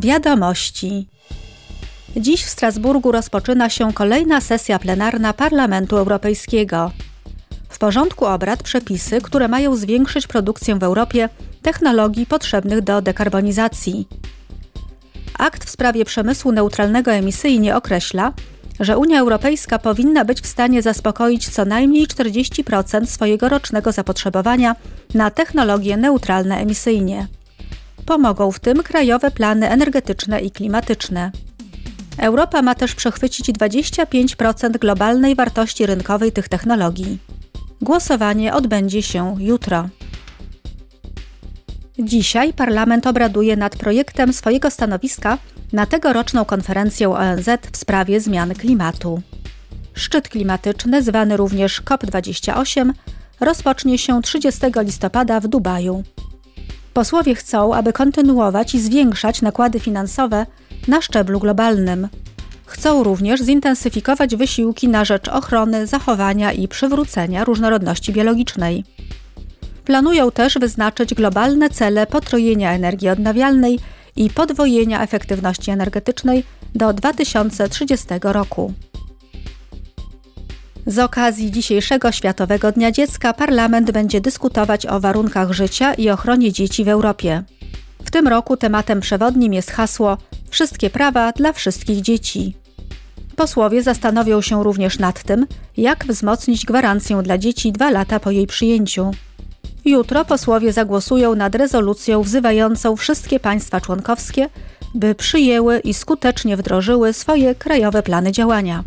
Wiadomości. Dziś w Strasburgu rozpoczyna się kolejna sesja plenarna Parlamentu Europejskiego. W porządku obrad przepisy, które mają zwiększyć produkcję w Europie technologii potrzebnych do dekarbonizacji. Akt w sprawie przemysłu neutralnego emisyjnie określa, że Unia Europejska powinna być w stanie zaspokoić co najmniej 40% swojego rocznego zapotrzebowania na technologie neutralne emisyjnie. Pomogą w tym krajowe plany energetyczne i klimatyczne. Europa ma też przechwycić 25% globalnej wartości rynkowej tych technologii. Głosowanie odbędzie się jutro. Dzisiaj parlament obraduje nad projektem swojego stanowiska na tegoroczną konferencję ONZ w sprawie zmiany klimatu. Szczyt klimatyczny, zwany również COP28, rozpocznie się 30 listopada w Dubaju. Posłowie chcą, aby kontynuować i zwiększać nakłady finansowe na szczeblu globalnym. Chcą również zintensyfikować wysiłki na rzecz ochrony, zachowania i przywrócenia różnorodności biologicznej. Planują też wyznaczyć globalne cele potrojenia energii odnawialnej i podwojenia efektywności energetycznej do 2030 roku. Z okazji dzisiejszego Światowego Dnia Dziecka parlament będzie dyskutować o warunkach życia i ochronie dzieci w Europie. W tym roku tematem przewodnim jest hasło Wszystkie prawa dla wszystkich dzieci. Posłowie zastanowią się również nad tym, jak wzmocnić gwarancję dla dzieci dwa lata po jej przyjęciu. Jutro posłowie zagłosują nad rezolucją wzywającą wszystkie państwa członkowskie, by przyjęły i skutecznie wdrożyły swoje krajowe plany działania.